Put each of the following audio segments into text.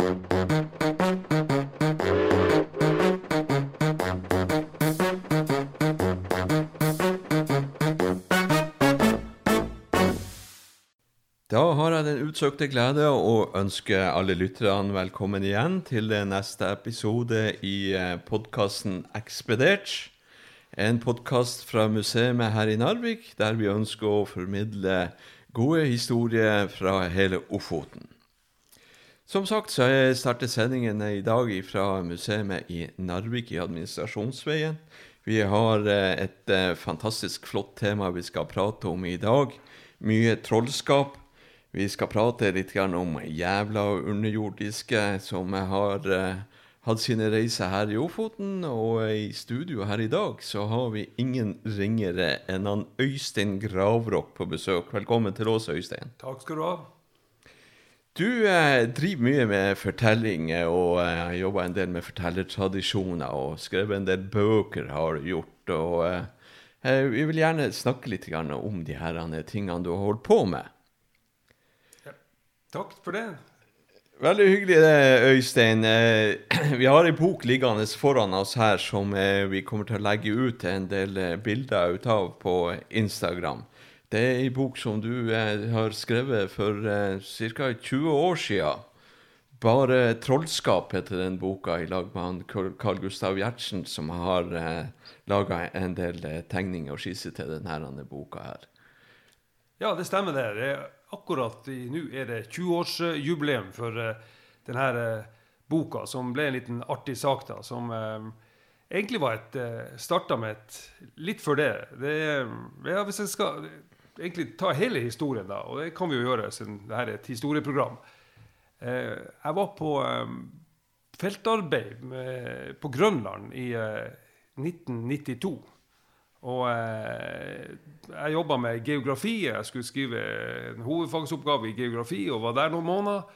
Da har jeg den utsøkte glede å ønske alle lytterne velkommen igjen til neste episode i podkasten Ekspedert. En podkast fra museet her i Narvik, der vi ønsker å formidle gode historier fra hele Ofoten. Som sagt så jeg starter sendingen i dag fra museet i Narvik i Administrasjonsveien. Vi har et fantastisk flott tema vi skal prate om i dag. Mye trollskap. Vi skal prate litt om jævla underjordiske som har hatt sine reiser her i Ofoten. Og i studio her i dag så har vi ingen ringere enn han Øystein Gravrok på besøk. Velkommen til oss, Øystein. Takk skal du ha. Du eh, driver mye med fortellinger og eh, jobber en del med fortellertradisjoner og skrevet en del bøker, har du gjort. og eh, Vi vil gjerne snakke litt om de her tingene du har holdt på med. Takk for det. Veldig hyggelig det, Øystein. Vi har ei bok liggende foran oss her som vi kommer til å legge ut en del bilder ut av på Instagram. Det er ei bok som du har skrevet for ca. 20 år siden. 'Bare trollskap' heter den boka, i lag med han Carl Gustav Gjertsen, som har laga en del tegninger og skisser til denne boka her. Ja, det stemmer det. det akkurat nå er det 20-årsjubileum for eh, denne uh, boka, som ble en liten artig sak, da. Som uh, egentlig var et Starta med et Litt før det. det ja, hvis jeg skal egentlig ta hele historien, da, og det kan vi jo gjøre siden dette er et historieprogram Jeg var på feltarbeid med, på Grønland i 1992. Og eh, jeg jobba med geografi. Jeg skulle skrive en hovedfagsoppgave i geografi og var der noen måneder.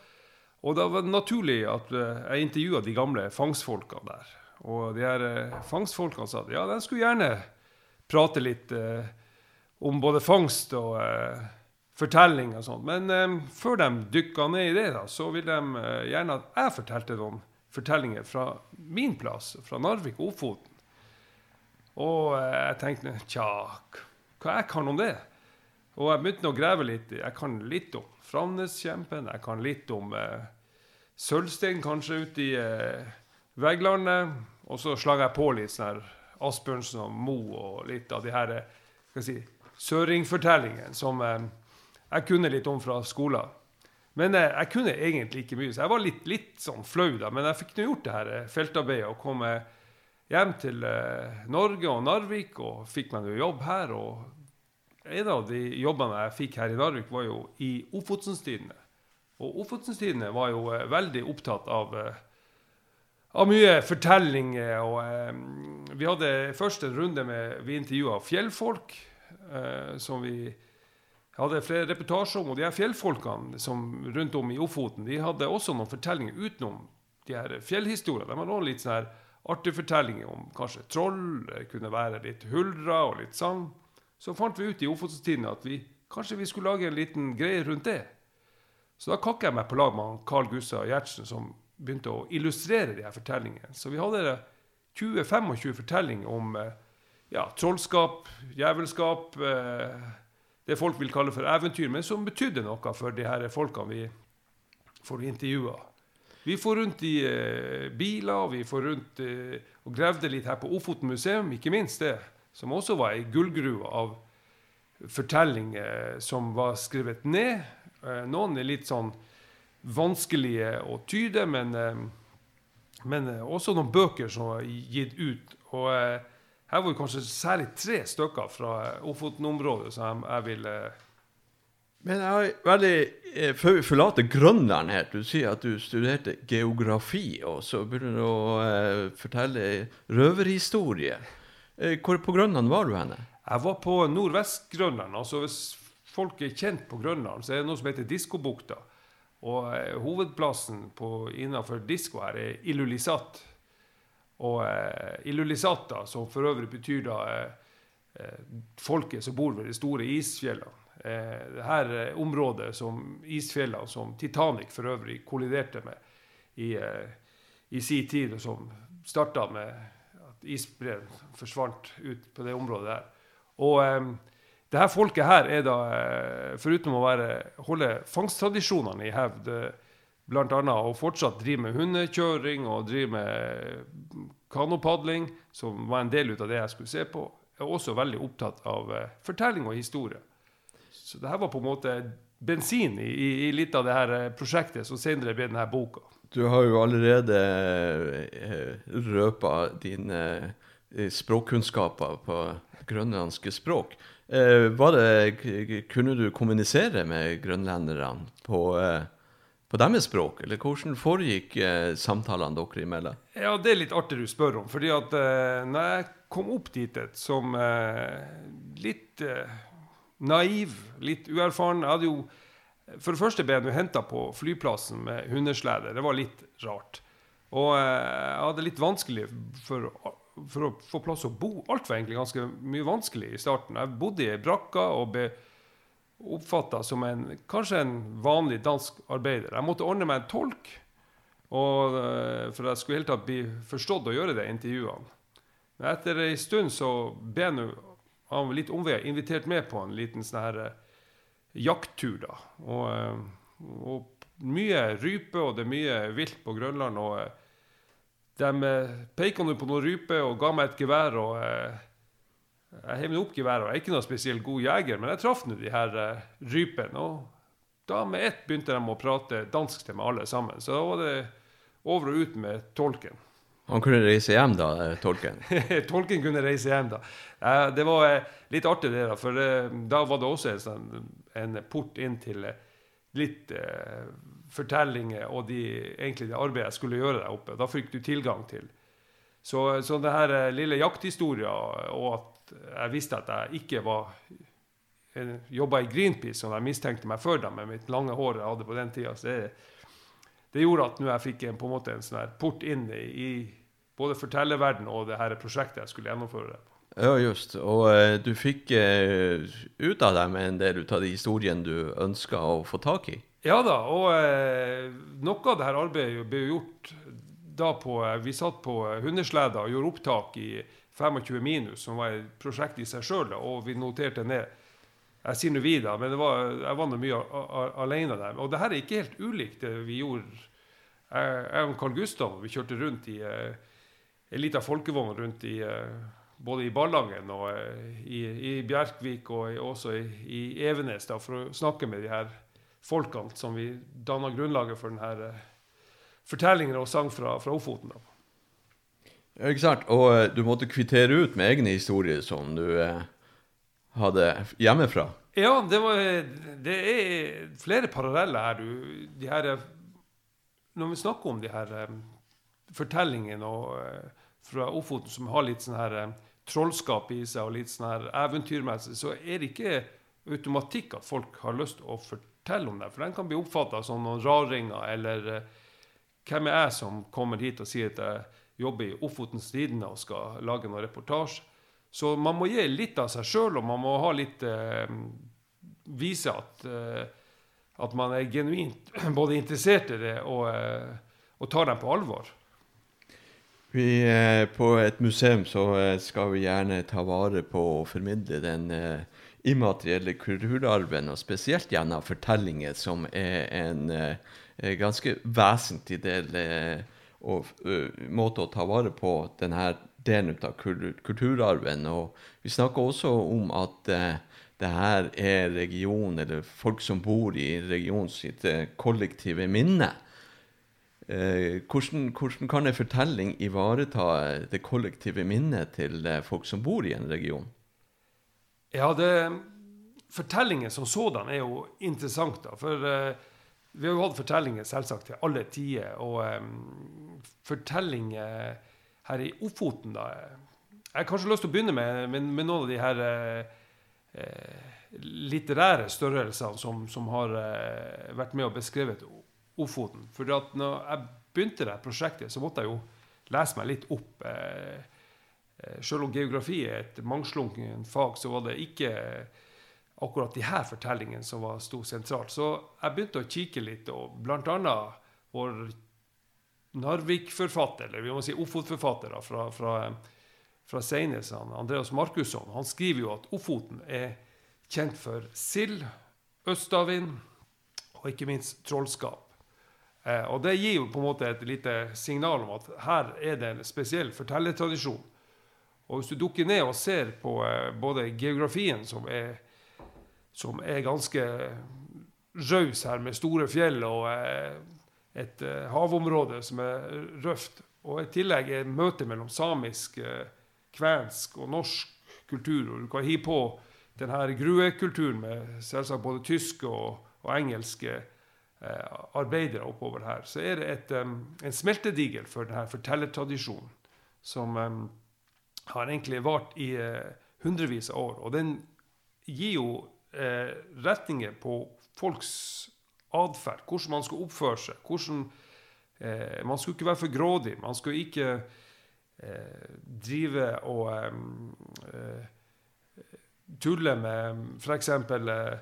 Og da var det naturlig at eh, jeg intervjua de gamle fangstfolka der. Og de her eh, fangstfolkene sa at ja, de skulle gjerne prate litt eh, om både fangst og eh, fortelling og sånt. Men eh, før de dykka ned i det, da, så vil de gjerne at jeg fortalte noen fortellinger fra min plass, fra Narvik og Ofoten. Og jeg tenkte tja, hva jeg kan om det? Og jeg begynte å grave litt. Jeg kan litt om Framneskjempen. Jeg kan litt om eh, Sølvstein, kanskje, ute i Veglandet. Vegglandet. Og så slang jeg på litt sånn her Asbjørnsen og Mo og litt av de her skal jeg si, søringfortellingene som eh, jeg kunne litt om fra skolen. Men eh, jeg kunne egentlig ikke mye, så jeg var litt, litt sånn flau da. Men jeg fikk nå gjort det her feltarbeidet og kom hjem til eh, Norge og Narvik og fikk meg nå jobb her. Og en av de jobbene jeg fikk her i Narvik, var jo i Ofotsenstidene. Og Ofotsenstidene var jo eh, veldig opptatt av, eh, av mye fortellinger. Og eh, vi hadde først en runde med Vi intervjua fjellfolk, eh, som vi hadde flere reportasjer om. Og de her fjellfolkene som rundt om i Ofoten de hadde også noen fortellinger utenom de her fjellhistoriene. De hadde også litt sånne artige fortellinger om kanskje troll, det kunne være litt huldra og litt sang. Så fant vi ut i Ofotstidene at vi kanskje vi skulle lage en liten greie rundt det. Så da kakka jeg meg på lag med Carl Gustav Gjertsen, som begynte å illustrere de her fortellingene. Så vi hadde 20-25 fortellinger om eh, ja, trollskap, djevelskap, eh, det folk vil kalle for eventyr, men som betydde noe for de her folkene vi får intervjua. Vi får rundt i eh, biler, vi får rundt eh, og gravde litt her på Ofoten museum, ikke minst det, som også var ei gullgruve av fortellinger som var skrevet ned. Eh, noen er litt sånn vanskelige å tyde, men, eh, men eh, også noen bøker som var gitt ut. Og her var det kanskje særlig tre stykker fra Ofoten-området som jeg, jeg ville men jeg har veldig eh, Før vi forlater Grønland her, du sier at du studerte geografi, og så begynner du å eh, fortelle røverhistorie. Eh, hvor på Grønland var du henne? Jeg var på Nordvest-Grønland. altså Hvis folk er kjent på Grønland, så er det noe som heter Diskobukta. Og eh, hovedplassen innenfor disko her er Ilulissat. Og eh, Ilulissata, som for øvrig betyr da eh, folket som bor ved de store isfjellene eh, det her området som isfjellene som Titanic for øvrig kolliderte med, i, i sin tid, og som starta med at isbreen forsvant ut på det området der. Og det her folket her er da, foruten å være, holde fangsttradisjonene i hevd, bl.a. å fortsatt drive med hundekjøring og drive med kanopadling, som var en del av det jeg skulle se på, jeg er også veldig opptatt av uh, fortelling og historie. Så det her var på en måte bensin i, i, litt av det her eh, prosjektet som senere ble denne boka. Du har jo allerede eh, røpa dine eh, språkkunnskaper på grønlandske språk. Var det, kunne du kommunisere med grønlenderne på eh, på deres språk? Eller hvordan foregikk eh, samtalene dere imellom? Ja, Det er litt artig du spør om. fordi at eh, når jeg kom opp dit som eh, litt eh, naiv, litt uerfaren Jeg hadde jo For det første ble jeg henta på flyplassen med hundeslede. Det var litt rart. Og eh, jeg hadde litt vanskelig for, for, å få plass å bo. Alt var egentlig ganske mye vanskelig i starten. Jeg bodde i brakka og ble oppfatta som en, kanskje en vanlig dansk arbeider. Jeg måtte ordne meg en tolk og, eh, for jeg skulle helt tatt bli forstått og gjøre de intervjuene. Men etter ei stund så ble han litt omveier invitert med på en liten sånn her uh, jakttur. da. Og, uh, og, mye rype, og det er mye vilt på Grønland. og De peka på noen rype og ga meg et gevær. og jeg heiv opp geværet. Jeg er ikke noe spesielt god jeger, men jeg traff nå de her uh, rypene. Og da med ett begynte de å prate dansk til meg alle sammen. Så da var det over og ut med tolken. Han kunne reise hjem, da, eh, tolken? tolken kunne reise hjem, da. Uh, det var uh, litt artig, det, da. For da var det også en, sånn, en port inn til litt fortellinger og de, egentlig det arbeidet jeg skulle gjøre der oppe. Da fikk du tilgang til. Så, så det her lille jakthistoria og at jeg visste at jeg ikke var jobba i Greenpeace, som jeg mistenkte meg før da, med mitt lange hår jeg hadde på den tida. Så det, det gjorde at nå jeg fikk en, på en måte en sånn port inn i, både fortellerverden og det her prosjektet jeg skulle gjennomføre. Ja, just. Og uh, du fikk uh, ut av dem en del ut av de historiene du ønska å få tak i? Ja da, og uh, noe av det her arbeidet ble gjort da på Vi satt på hundesleder og gjorde opptak i 25 minus, som var et prosjekt i seg sjøl, og vi noterte ned. Jeg sier nå vi, da, men var, jeg var nå mye alene der. Og det her er ikke helt ulikt det vi gjorde. Jeg og Carl Gustav vi kjørte rundt i eh, en liten folkevogn rundt i eh, både i Ballangen og eh, i, i, Bjerkvik og også i, i, Evenes da, for å snakke med de her folkene som vi danna grunnlaget for denne eh, fortellingen og sang fra, fra Ofoten. da. Ja, ikke sant? Og uh, du måtte kvittere ut med egne historier som du uh, hadde hjemmefra. Ja, det, var, det er flere paralleller her. Du, de her, når vi snakker om de her um, fortellingene fra Ofoten som har litt sånn her trollskap i seg og litt sånn her eventyrmessig, så er det ikke automatikk at folk har lyst til å fortelle om det. For den kan bli oppfatta som noen raringer, eller hvem er jeg som kommer hit og sier at jobber i Ofotens Tidende og skal lage noen reportasje. Så man må gi litt av seg sjøl, og man må ha litt eh, Vise at, eh, at man er genuint både interessert i det og, eh, og tar dem på alvor. Vi, eh, på et museum så eh, skal vi gjerne ta vare på og formidle den eh, immaterielle kulturarven, og spesielt gjennom fortellinger, som er en ganske vesentlig del og uh, måte å ta vare på denne delen av kulturarven. Og vi snakker også om at uh, det her er region, eller folk som bor i regionen sitt uh, kollektive minne. Hvordan, hvordan, kan en fortelling ivareta det kollektive minnet til folk som bor i en region? Ja, det, Fortellingen som sådan er jo interessant. da, for vi har jo hatt fortellinger selvsagt til alle tider. Og um, fortellinger her i Ofoten, da Jeg har kanskje lyst til å begynne med, med, med noen av de her uh, litterære størrelsene som, som har uh, vært med og beskrevet Ofoten. For at når jeg begynte det prosjektet, så måtte jeg jo lese meg litt opp. Uh, selv om geografi er et mangslunken fag, så var det ikke akkurat de her fortellingene som var sto sentralt. Så jeg begynte å kikke litt, og bl.a. vår Narvik-forfatter, eller vi må si Ofot-forfatter, fra, fra, fra Seines, Andreas Markusson, han skriver jo at Ofoten er kjent for sild, østavind og ikke minst trollskap. Eh, og det gir jo på en måte et lite signal om at her er det en spesiell fortellertradisjon. Og hvis du dukker ned og ser på eh, både geografien, som er, som er ganske raus her, med store fjell og eh, et uh, havområde som er røft. Og i tillegg er møtet mellom samisk, uh, kvensk og norsk kultur. Og du kan hi på denne gruekulturen med selvsagt både tyske og, og engelske arbeidere oppover her. Så er det et, en smeltedigel for denne fortellertradisjonen som har egentlig vart i hundrevis av år. Og den gir jo retninger på folks atferd, hvordan man skal oppføre seg. hvordan eh, Man skulle ikke være for grådig. Man skulle ikke eh, drive og eh, tulle med f.eks. Eh,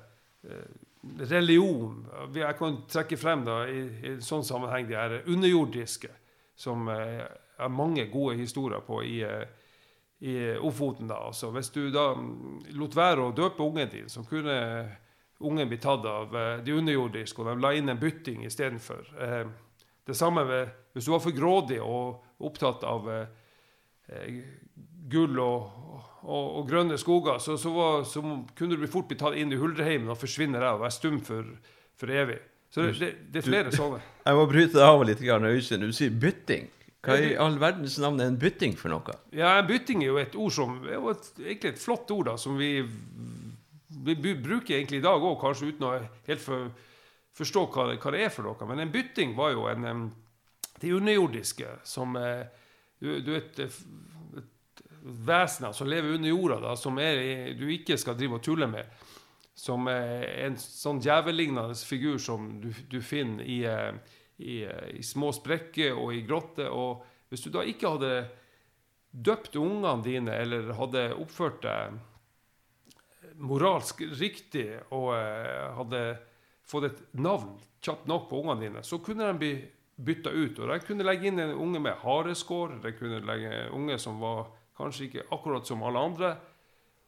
religion. Jeg kan trekke frem da, i, i sånn sammenheng de her underjordiske, som eh, er mange gode historier på i, eh, i Ofoten. da. Altså, hvis du da lot være å døpe ungen din, så kunne ungen bli tatt av eh, de underjordiske, og de la inn en bytting istedenfor. Eh, det samme med hvis du var for grådig og opptatt av eh, gull og, og, og, grønne skoger, så, så, var, så, kunne du fort bli tatt inn i huldreheimen og forsvinne der og være stum for, for evig. Så det, det, det er flere du, sånne. Jeg må bryte deg av litt, Øystein. Du sier bytting. Hva i all verdens navn er en bytting for noe? Ja, Bytting er jo et ord som er jo et, egentlig et flott ord da, som vi vi bruker egentlig i dag òg, kanskje uten å helt for, forstå hva hva det, er for noe. Men en bytting var jo en, en det underjordiske som uh, du, du vet, vesener som lever under jorda, da, som er, du ikke skal drive og tulle med. Som er en sånn djevellignende figur som du, du finner i, i, i, små sprekker og i grotter. Og hvis du da ikke hadde døpt ungene dine eller hadde oppført deg moralsk riktig og eh, hadde fått et navn kjapt nok på ungene dine, så kunne de bli bytta ut. Og de kunne legge inn en unge med hareskår, de kunne legge en unge som var kanskje ikke akkurat som alle andre.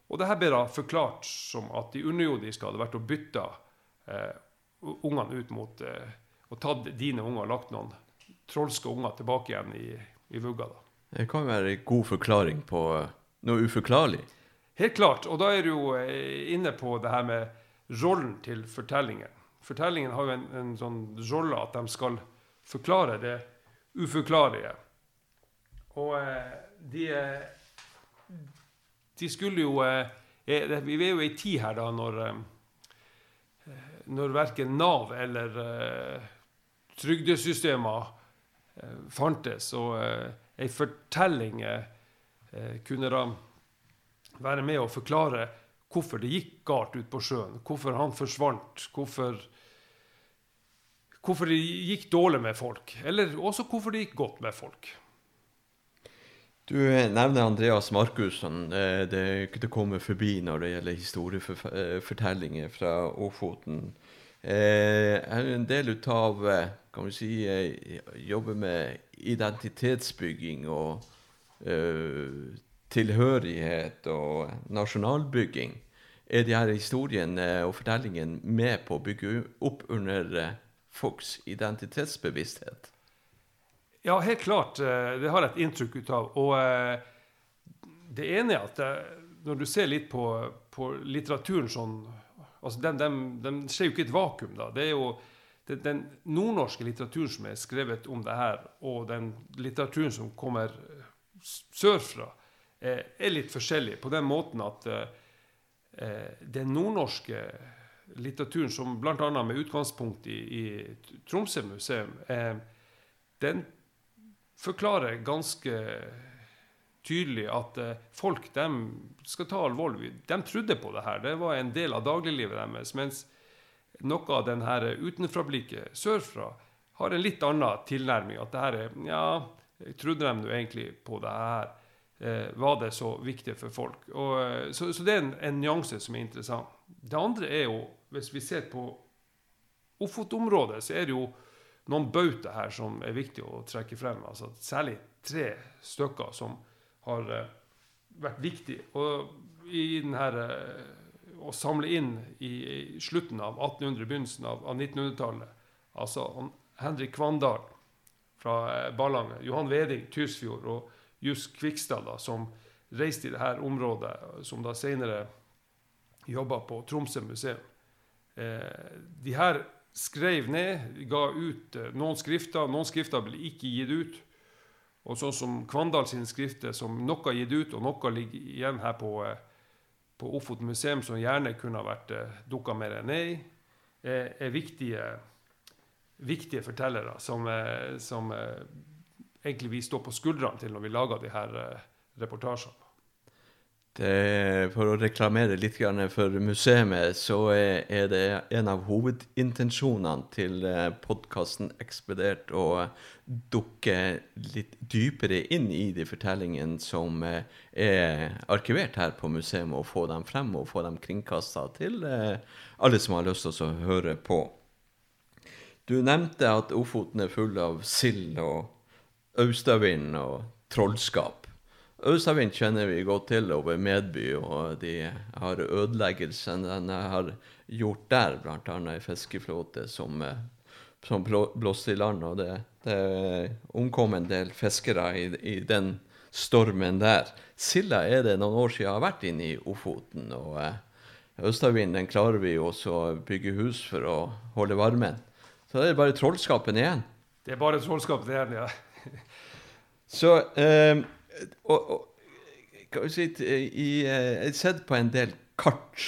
Og det her ble da forklart som at de underjordiske hadde vært og bytta eh, ungene ut mot eh, Og tatt dine unger og lagt noen trolske unger tilbake igjen i, i vugga. da. Det kan være en god forklaring på eh, noe uforklarlig. Helt klart. Og da er du jo eh, inne på det her med rollen til fortellingen. Fortellingen har jo en, en sånn rolle at de skal forklare det uforklarlige. Og eh, de, de skulle jo Vi er jo i ei tid her da når, når verken Nav eller trygdesystemer fantes, og ei fortelling kunne da være med å forklare hvorfor det gikk galt ute på sjøen. Hvorfor han forsvant. Hvorfor, hvorfor det gikk dårlig med folk. Eller også hvorfor det gikk godt med folk. Du nevner Andreas Markussen. Det er komme forbi når det gjelder historiefortellinger fra Ofoten. Jeg er en del av kan vi si, jobber med identitetsbygging og tilhørighet og nasjonalbygging, er de her historiene og fortellingen med på å bygge opp under eh, folks identitetsbevissthet? Ja, helt klart. Eh, det har jeg et inntrykk ut av. Og eh, det ene er at når du ser litt på, på litteraturen sånn altså den, den, den, skjer jo ikke i et vakuum, da. Det er jo den, den nordnorske litteraturen som er skrevet om det her, og den litteraturen som kommer sørfra, Eh, er litt forskjellig på den måten at eh, eh, den nordnorske litteraturen, som bl.a. med utgangspunkt i, i Tromsø museum, den forklarer ganske tydelig at folk de skal ta alvorlig. De trodde på det her. Det var en del av dagliglivet deres. Mens noe av den her utenfrablikket sørfra har en litt annen tilnærming. At det her er Ja, trodde de nå egentlig på det her? eh, var det så viktig for folk. Og, eh, så, så, det er en, en, nyanse som er interessant. Det andre er jo, hvis vi ser på Ofot-området, så er det jo noen bauter her som er viktig å trekke frem. Altså, særlig tre stykker som har uh, vært viktig. Og i denne, uh, Å samle inn i, slutten av 1800, begynnelsen av, av 1900-tallet Altså Henrik Kvandal fra uh, Ballangen, Johan Veding, Tysfjord og Just Kvikstad, som reiste i dette området, som da senere jobba på Tromsø museum. de her skrev ned, ga ut eh, noen skrifter. Noen skrifter ble ikke gitt ut. Og sånn som Kvandal sine skrifter, som noe er gitt ut, og noe ligger igjen her på, eh, på Ofoten museum, som gjerne kunne vært eh, dukka mer ned i, er, er viktige, viktige, fortellere som, som egentlig vi står på skuldrene til når vi lager de her reportasjene. Det, for å reklamere litt for museet, så er det en av hovedintensjonene til eh, podkasten Ekspedert å dukke litt dypere inn i de fortellingene som eh, er arkivert her på museet, og få dem frem og få dem kringkasta til eh, alle som har lyst til å høre på. Du nevnte at Ofoten er full av sild og austavind og trollskap. Austavind kjenner vi godt til over Medby, og de har ødeleggelsene den har gjort der, bl.a. i fiskeflåte som, eh, som blåste i land. Og det, det omkom en del fiskere i, i, den stormen der. Silda er det noen år siden jeg har vært inne i Ofoten. og eh, Østavind den klarer vi også å bygge hus for å holde varmen. Så det er bare trollskapen igjen. Det er bare trollskapen igjen, ja. Så eh, og, og kan vi si, i, Jeg har sett på en del kart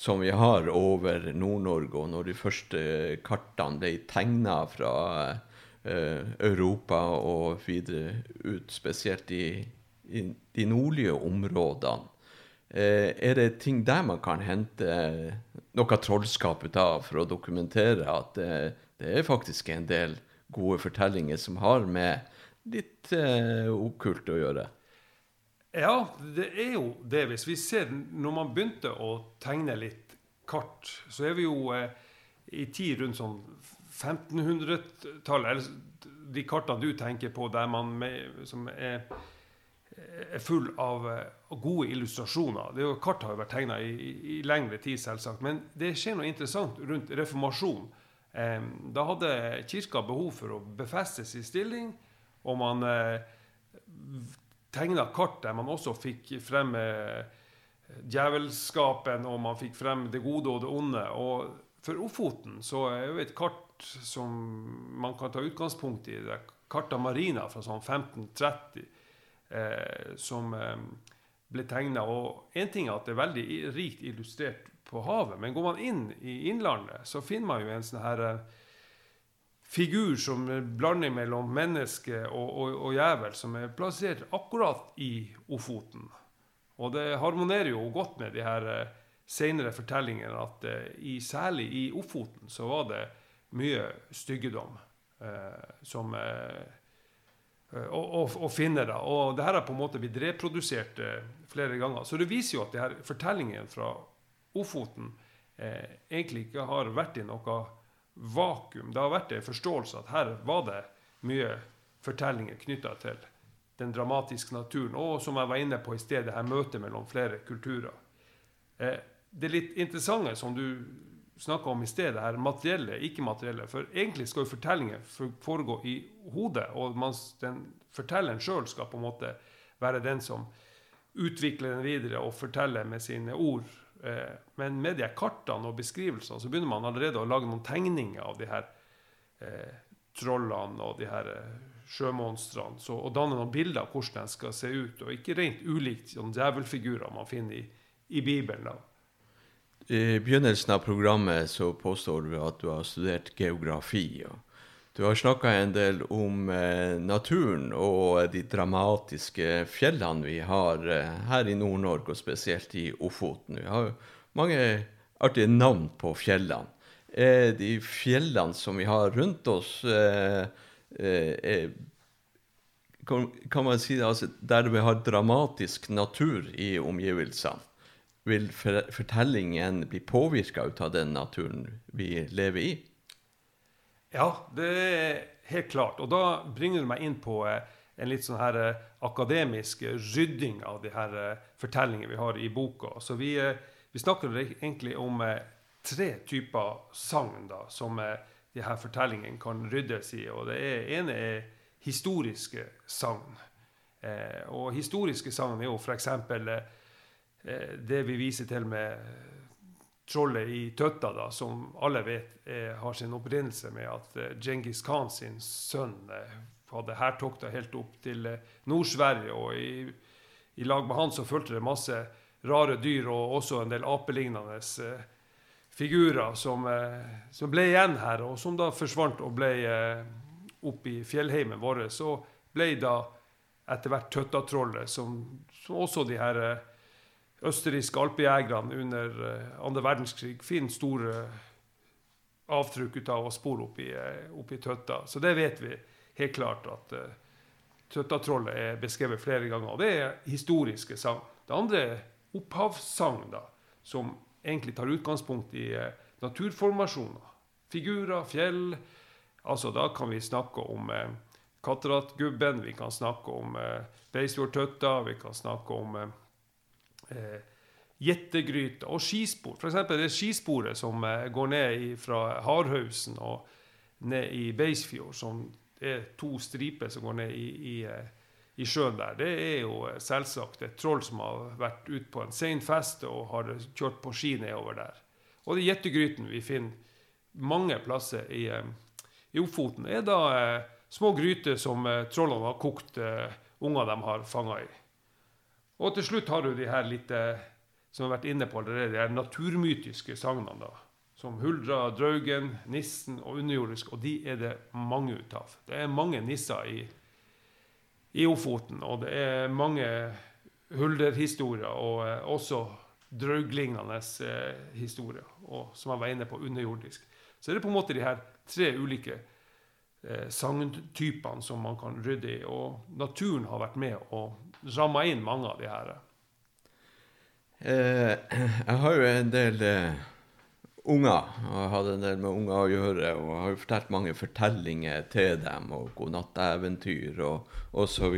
som vi har over Nord-Norge, og når de første kartene ble tegna fra uh, Europa og videre ut, spesielt i, i de nordlige områdene, uh, er det ting der man kan hente noe trollskap ut av for å dokumentere at det, det er faktisk en del gode fortellinger som har med litt eh, okkult å gjøre. Ja, det er jo det. Hvis vi ser Når man begynte å tegne litt kart, så er vi jo eh, i tid rundt sånn 1500-tallet. Eller de kartene du tenker på der man med, som er, er full av uh, gode illustrasjoner. Det er jo, kart har jo vært tegna i, i, lengre tid, selvsagt. Men det skjer noe interessant rundt reformasjonen. Eh, da hadde kirka behov for å befeste sin stilling og man eh, tegna kart der man også fikk frem eh, djevelskapen, og man fikk frem det gode og det onde. Og for Ofoten så er jo et kart som man kan ta utgangspunkt i. Det er Carta Marina fra sånn 1530 eh, som eh, ble tegna. Og én ting er at det er veldig rikt illustrert på havet, men går man inn i Innlandet, så finner man jo en sånn her eh, figur som er blanding mellom menneske og, og, og jævel, som er plassert akkurat i Ofoten. Og det harmonerer jo godt med de her uh, senere fortellingene at uh, i, særlig i Ofoten så var det mye styggedom eh, som å, å, å, finne. da. Og det her har på en måte blitt reprodusert flere ganger. Så det viser jo at de her fortellingene fra Ofoten egentlig ikke har vært i noe vakuum. Det har vært en forståelse at her var det mye fortellinger knytta til den dramatiske naturen, og som jeg var inne på i sted, her møtet mellom flere kulturer. Eh, det litt interessante som du snakka om i sted, det her materielle, ikke-materielle For egentlig skal jo fortellinger foregå i hodet, og mens den fortelleren sjøl skal på en måte være den som utvikler den videre og forteller med sine ord men med de kartene og beskrivelsene så begynner man allerede å lage noen tegninger av de her eh, trollene og de her eh, sjømonstrene. og danne noen bilder av hvordan de skal se ut. Og ikke rent ulikt sånn djevelfigurer man finner i, i Bibelen. da. I begynnelsen av programmet så påstår du at du har studert geografi. og Du har snakka en del om eh, naturen og de dramatiske fjellene vi har eh, her i Nord-Norge, og spesielt i Ofoten. Vi har jo mange artige navn på fjellene. Er de fjellene som vi har rundt oss, eh, eh, kan, man si altså, der vi har dramatisk natur i omgivelsene, vil fortellingen bli påvirka av den naturen vi lever i? Ja, det er helt klart. Og da bringer du meg inn på eh, en litt sånn her eh, akademisk rydding av de her eh, fortellingene vi har i boka. Så vi, eh, vi snakker egentlig om eh, tre typer sagn som eh, de her fortellingene kan ryddes i. Og det ene er historiske sagn. Eh, og historiske sagn er jo f.eks. Eh, det vi viser til med trollet i Tøtta, da, som alle vet er, har sin opprinnelse med at eh, Djengis Khan sin sønn eh, hadde hærtokta helt opp til eh, Nord-Sverige. Og i, i, lag med han så fulgte det masse rare dyr og også en del apelignende eh, figurer som, eh, som, ble igjen her, og som da forsvant og ble opp i fjellheimen vår. Så ble da etter hvert Tøtta-trollet, som, som, også de her østerrikske alpejegerne under andre verdenskrig finner store avtrykk ut av å spore opp i, Tøtta. Så det vet vi helt klart at Tøttatrollet er beskrevet flere ganger. Og det er historiske sagn. Det andre er opphavssagn, som egentlig tar utgangspunkt i naturformasjoner. Figurer, fjell. Altså, da kan vi snakke om uh, Katteratgubben, vi kan snakke om uh, Beisfjordtøtta, vi kan snakke om gjettegryte og skispor. F.eks. det skisporet som går ned fra Hardhausen og ned i Beisfjord, som er to striper som går ned i, i, i, sjøen der. Det er jo selvsagt et troll som har vært ute på en sein fest og har kjørt på ski nedover der. Og det gjettegryten vi finner mange plasser i, i Ofoten, er da eh, små gryter som eh, trollene har kokt eh, unger de har fanga i. Og til slutt har du de her litt, som jeg har vært inne på allerede, de her naturmytiske sagnene. da som Huldra, Draugen, Nissen og underjordisk. Og de er det mange ut av. Det er mange nisser i, i Ofoten, og det er mange Hulder-historier, og eh, også drauglignende eh, historier, og, som jeg var inne på, underjordisk. Så det er på en måte de her tre ulike eh, sagntypene som man kan rydde i. Og naturen har vært med og ramma inn mange av de her. Eh, jeg har jo en del eh unger. Og jeg hadde en del med unger å gjøre. Og jeg har jo fortalt mange fortellinger til dem, og godnatteventyr og osv.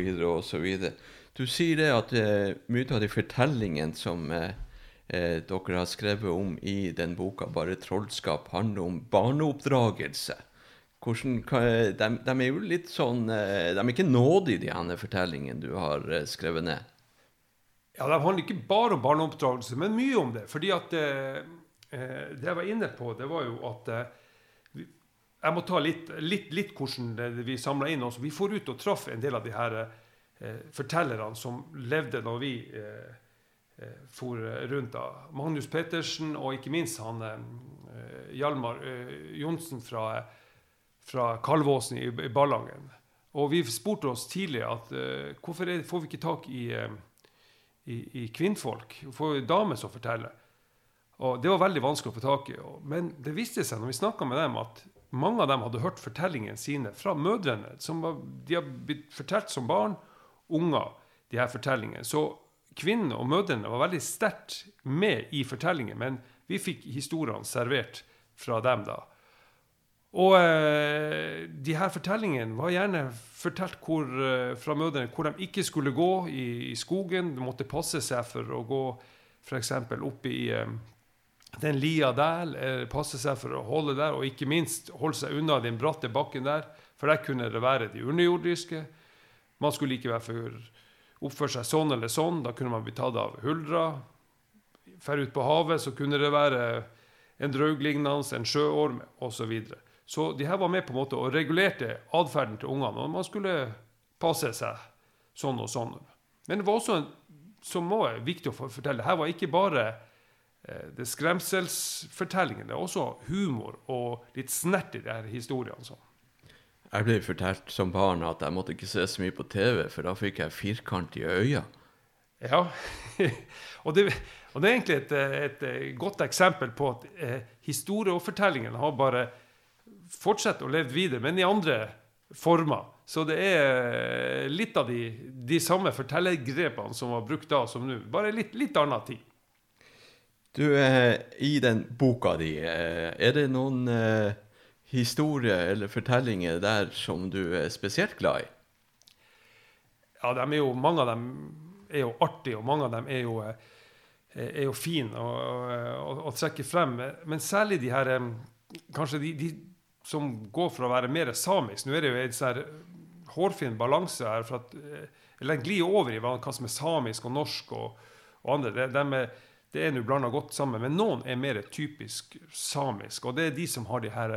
videre. Du sier det at eh, mye av de fortellingene som eh, eh, dere har skrevet om i den boka, 'Bare trollskap', handler om barneoppdragelse. Hvordan, de, de, er jo litt sånn eh, De er ikke nådige, de her fortellingene du har eh, skrevet ned. Ja, De handler ikke bare om barneoppdragelse, men mye om det. fordi at eh, Eh, det jeg var inne på, det var jo at eh, Jeg må ta litt, litt, litt hvordan vi samla inn oss. Vi får ut og traff en del av de her eh, fortellerne som levde når vi eh, eh for rundt. da. Magnus Pettersen og ikke minst han eh, Hjalmar Johnsen fra, fra Kalvåsen i, i Ballangen. Og vi spurte oss tidlig at hvorfor er, får vi ikke tak i, i, i kvinnfolk? Får vi damer som forteller? Og Det var veldig vanskelig å få tak i. Men det viste seg når vi snakka med dem, at mange av dem hadde hørt fortellingene sine fra mødrene. som var, De har blitt fortalt som barn, unger, de her fortellingene. Så kvinnene og mødrene var veldig sterkt med i fortellingen, men vi fikk historiene servert fra dem da. Og eh, de her fortellingene var gjerne fortalt hvor, eh, fra mødrene hvor de ikke skulle gå i, i skogen. De måtte passe seg for å gå f.eks. opp i eh, den lia der, eh, passe seg for å holde der, og ikke minst holde seg unna den bratte bakken der, for der kunne det være de underjordiske. Man skulle ikke være for oppføre seg sånn eller sånn, da kunne man bli tatt av huldra. Fer ut på havet så kunne det være en drauglignende, en sjøorm osv. Så, de her var med på en måte og regulerte atferden til ungene. Og man skulle passe seg sånn og sånn. Men det var også, en, som må er viktig å fortelle, her var ikke bare Eh, det skremselsfortellingen. Det er også humor og litt snert i de her historiene. Sånn. Jeg ble fortalt som barn at jeg måtte ikke se så mye på TV, for da fikk jeg firkantige øyne. Ja, og, det, og, det, er egentlig et, et, godt eksempel på at eh, historiefortellingen har bare fortsatt å leve videre, men i andre former. Så det er litt av de, de samme fortellergrepene som var brukt da som nå, bare litt, litt annen tid. Du, eh, i den boka di, eh, er det noen eh, historier eller fortellinger der som du er spesielt glad i? Ja, de jo, mange av dem er jo artige, og mange av dem er jo, er jo fine å, å, å, trekke frem. Men særlig de her Kanskje de, de som går for å være mer samisk. Nå er det jo en sånn hårfin balanse her. for at, Eller den glir over i hva som er samisk og norsk og, og andre. Det, de er, det er nå blanda godt sammen. Men noen er mer typisk samisk. Og det er de som har de her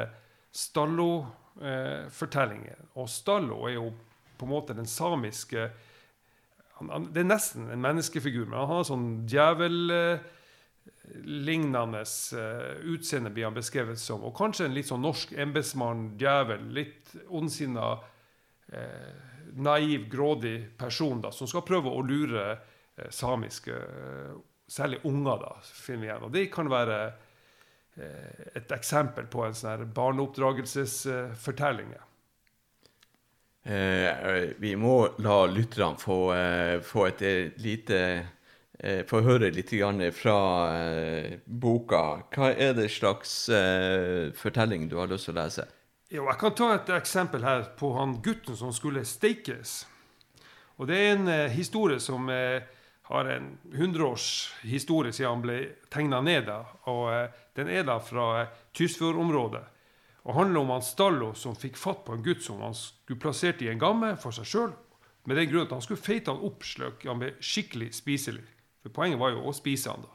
Stallo-fortellingene. Eh, og Stallo er jo på en måte den samiske han, han, Det er nesten en menneskefigur, men han har sånn djevellignende uh, utseende, blir han beskrevet som. Og kanskje en litt sånn norsk embetsmann, djevel, litt ondsinna, eh, naiv, grådig person da, som skal prøve å lure eh, samiske Særlig unger, da, finner vi igjen. Og det kan være et eksempel på en sånn barneoppdragelsesfortelling. Eh, vi må la lytterne få, eh, få, et eh, lite eh, Få høre litt fra eh, boka. Hva er det slags eh, fortelling du har lyst til å lese? Jo, jeg kan ta et eksempel her på han gutten som skulle steikes. Og Det er en historie som har en hundreårshistorie siden han ble tegna ned. Og Den er da fra Tysfjordområdet og handler om han Stallo som fikk fatt på en gutt som han skulle plassert i en gamme for seg sjøl, med den grunn at han skulle feite han opp slik han ble skikkelig spiselig. For Poenget var jo å spise han da.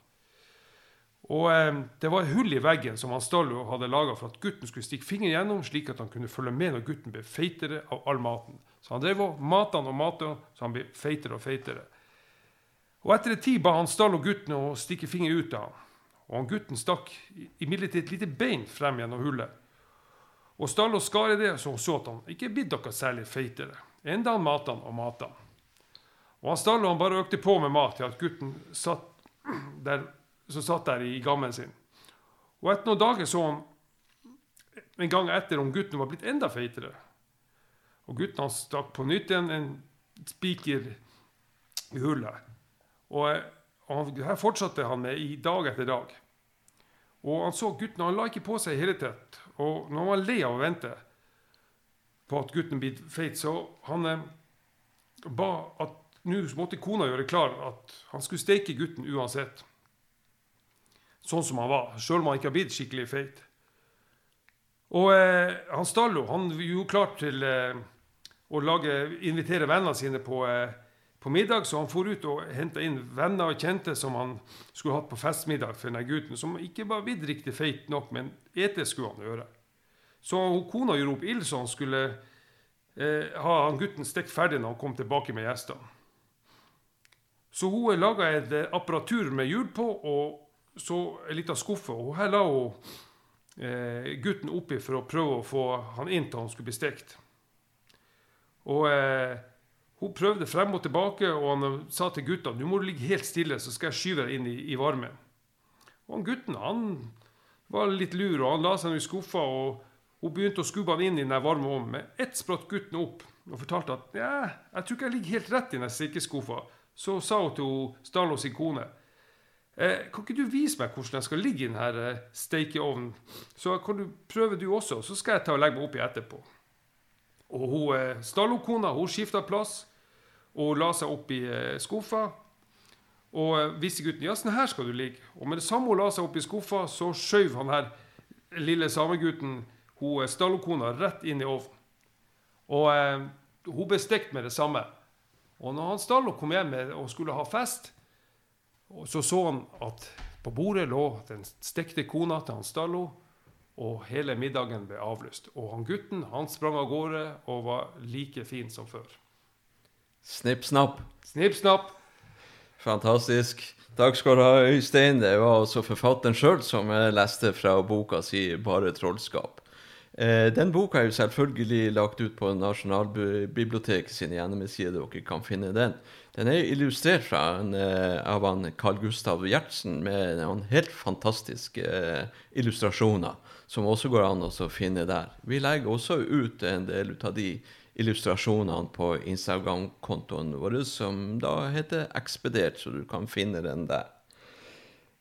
Og eh, Det var hull i veggen som han Stallo hadde laga for at gutten skulle stikke fingeren gjennom, slik at han kunne følge med når gutten ble feitere av all maten. Så han drev og matet han og mata så han ble feitere og feitere. Og Etter en tid ba han Stallo gutten å stikke fingeren ut av ham. Og han gutten stakk imidlertid et lite bein frem gjennom hullet. Og Stallo skar i det, så hun så at han ikke blitt noe særlig feitere. Enda han matet han og matet han. Og han Stallon bare økte på med mat til at gutten satt der, som satt der i gammen sin. Og etter noen dager så han en gang etter om gutten var blitt enda feitere. Og gutten han stakk på nytt igjen en spiker i hullet. Og, og her fortsatte han med i dag etter dag. Og han så gutten, han la ikke på seg i hele tatt. Og når han var lei av å vente på at gutten blir feit, så han eh, ba at nå måtte kona gjøre klar at han skulle steke gutten uansett. Sånn som han var, sjøl om han ikke har blitt skikkelig feit. Og eh, han Stallo han gjorde klart til eh, å lage, invitere vennene sine på eh, på middag, så han for ut og henta inn venner og kjente som han skulle hatt på festmiddag for denne gutten, som ikke var blitt riktig feit nok, men ete skulle han gjøre. Så hun, kona gjorde opp ild, så han skulle eh, ha han gutten stekt ferdig når han kom tilbake med gjestene. Så hun laga et eh, apparatur med hjul på, og så ei lita skuffe. Og her la hun eh, gutten oppi for å prøve å få han inn til han skulle bli stekt. Og eh, hun prøvde frem og tilbake, og han sa til guttene nå må du ligge helt stille, så skal jeg skyve deg inn i, i varmen. Og han gutten han var litt lur, og han la seg i skuffa. og Hun begynte å skubbe han inn i den varme ovnen. Med ett spratt gutten opp og fortalte at ja, jeg tror ikke jeg ligger helt rett i den strikkeskuffa. Så sa hun til Stalo sin kone eh, kan ikke du vise meg hvordan jeg skal ligge i denne eh, steikeovnen? Så kan du prøve du også, så skal jeg ta og legge meg oppi etterpå. Og hun, eh, Stallo-kona hun skifta plass og la seg opp i eh, skuffa. Og visste gutten ja, sånn her skal du ligge. Og med det samme hun la seg opp i skuffa, så skjøv han her lille samegutten hun stallokona rett inn i ovnen. Og eh, hun ble stekt med det samme. Og når han Stallo kom hjem og skulle ha fest, så så han at på bordet lå den stekte kona til han Stallo, og hele middagen ble avlyst. Og han gutten han sprang av gårde og var like fin som før. Snipp, snapp. Snipp, snapp. Fantastisk. Takk skal du ha, Øystein. Det var også forfatteren sjøl som leste fra boka si 'Bare trollskap'. Eh, den boka er jo selvfølgelig lagt ut på Nasjonalbiblioteket sine hjemmesider. Dere kan finne den. Den er illustrert en, eh, av han Carl Gustav Gjertsen med noen helt fantastiske eh, illustrasjoner, som også går an å finne der. Vi legger også ut en del av de illustrasjonene på Instagram-kontoen vår, som da heter Ekspedert, så du kan finne den der.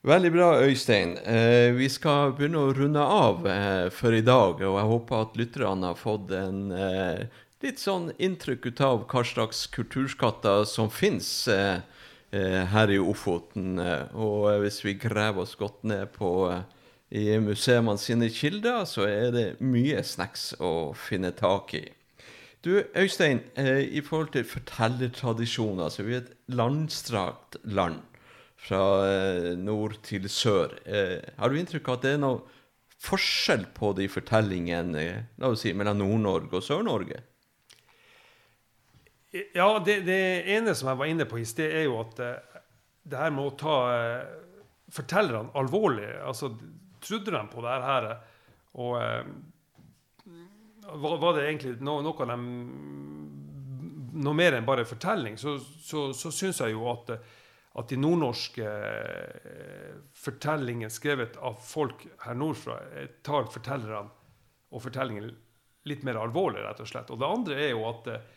Veldig bra, Øystein. Eh, vi skal begynne å runde av eh, for i dag. Og jeg håper at lytterne har fått en eh, litt sånn inntrykk ut av hva slags kulturskatter som fins eh, eh, her i Ofoten. Eh, og hvis vi graver oss godt ned på i museene sine kilder, så er det mye snacks å finne tak i. Du, Øystein, i forhold til fortellertradisjoner, så er vi et landstrakt land fra eh, nord til sør. Eh, har du inntrykk av at det er noe forskjell på de fortellingene la oss si, mellom Nord-Norge og Sør-Norge? Ja, det, det, ene som jeg var inne på i sted, er jo at det her med å ta fortellerne alvorlig altså Trodde de på det her? Og var, det egentlig noe, noe de Noe mer enn bare fortelling, så, så, så syns jeg jo at at de nordnorske eh, fortellingene skrevet av folk her nordfra eh, tar fortellerne og fortellingen litt mer alvorlig, rett og slett. Og det andre er jo at eh,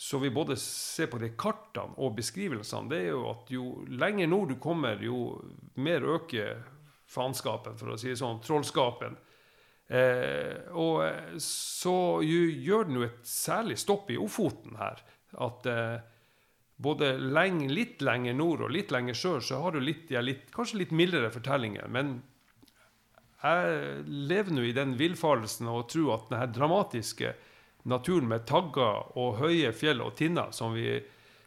så vi både ser på de kartene og beskrivelsene, det er jo at jo lenger nord du kommer, jo mer øker faenskapen, for å si det sånn, trollskapen. Eh, og så gjør den jo et særlig stopp i Ofoten her. At eh, både lenge, litt lenger nord og litt lenger sør, så har du litt, litt, kanskje litt mildere fortellinger. Men jeg lever nå i den villfarelsen og tror at denne dramatiske naturen med tagger og høye fjell og tinner, som vi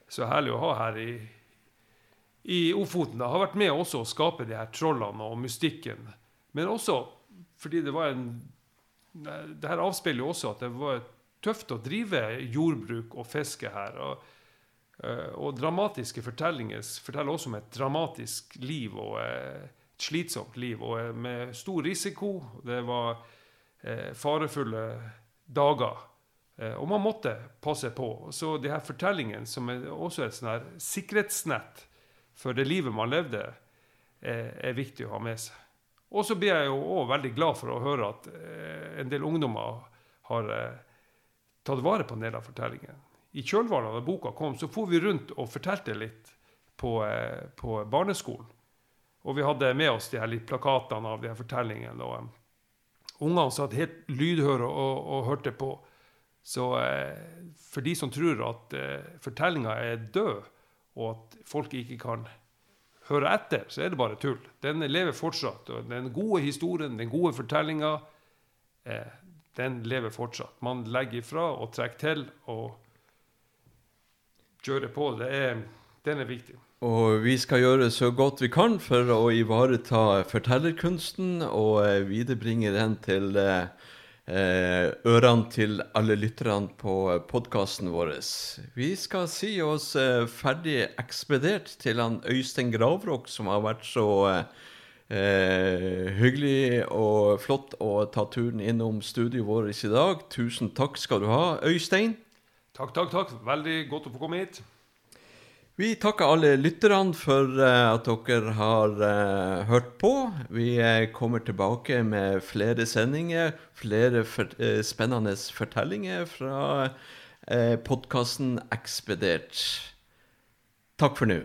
så herlig å ha her i, i Ofoten, har vært med også å skape de her trollene og mystikken. Men også fordi det var en Det her avspeiler jo også at det var tøft å drive jordbruk og fiske her. og og dramatiske fortellinger forteller også om et dramatisk liv og eh, et slitsomt liv. Og eh, med stor risiko. Det var farefulle dager. Og man måtte passe på. Så de her fortellingene, som er også et sånn sikkerhetsnett for det livet man levde, er viktig å ha med seg. Og så blir jeg jo òg veldig glad for å høre at en del ungdommer har tatt vare på en del av fortellingen i kjølvannet av boka kom, så for vi rundt og fortalte litt på, eh, på, barneskolen. Og vi hadde med oss de her litt plakatene av de her fortellingene. og um, Ungene satt helt lydhøre og, og, hørte på. Så eh, for de som tror at eh, fortellinga er død, og at folk ikke kan høre etter, så er det bare tull. Den lever fortsatt. og Den gode historien, den gode fortellinga, eh, den lever fortsatt. Man legger ifra og trekker til. og kjøre på. Det er, den er viktig. Og vi skal gjøre så godt vi kan for å ivareta fortellerkunsten og eh, viderebringe den til eh, eh, ørene til alle lytterne på podkasten vår. Vi skal si oss ferdig ekspedert til han Øystein Gravrok, som har vært så eh, hyggelig og flott å ta turen innom studioet vårt i dag. Tusen takk skal du ha, Øystein. Takk, takk, takk. Veldig godt å få komme hit. Vi takker alle lytterne for uh, at dere har uh, hørt på. Vi uh, kommer tilbake med flere sendinger, flere spennende fortellinger fra podkasten Ekspedert. Takk for nå.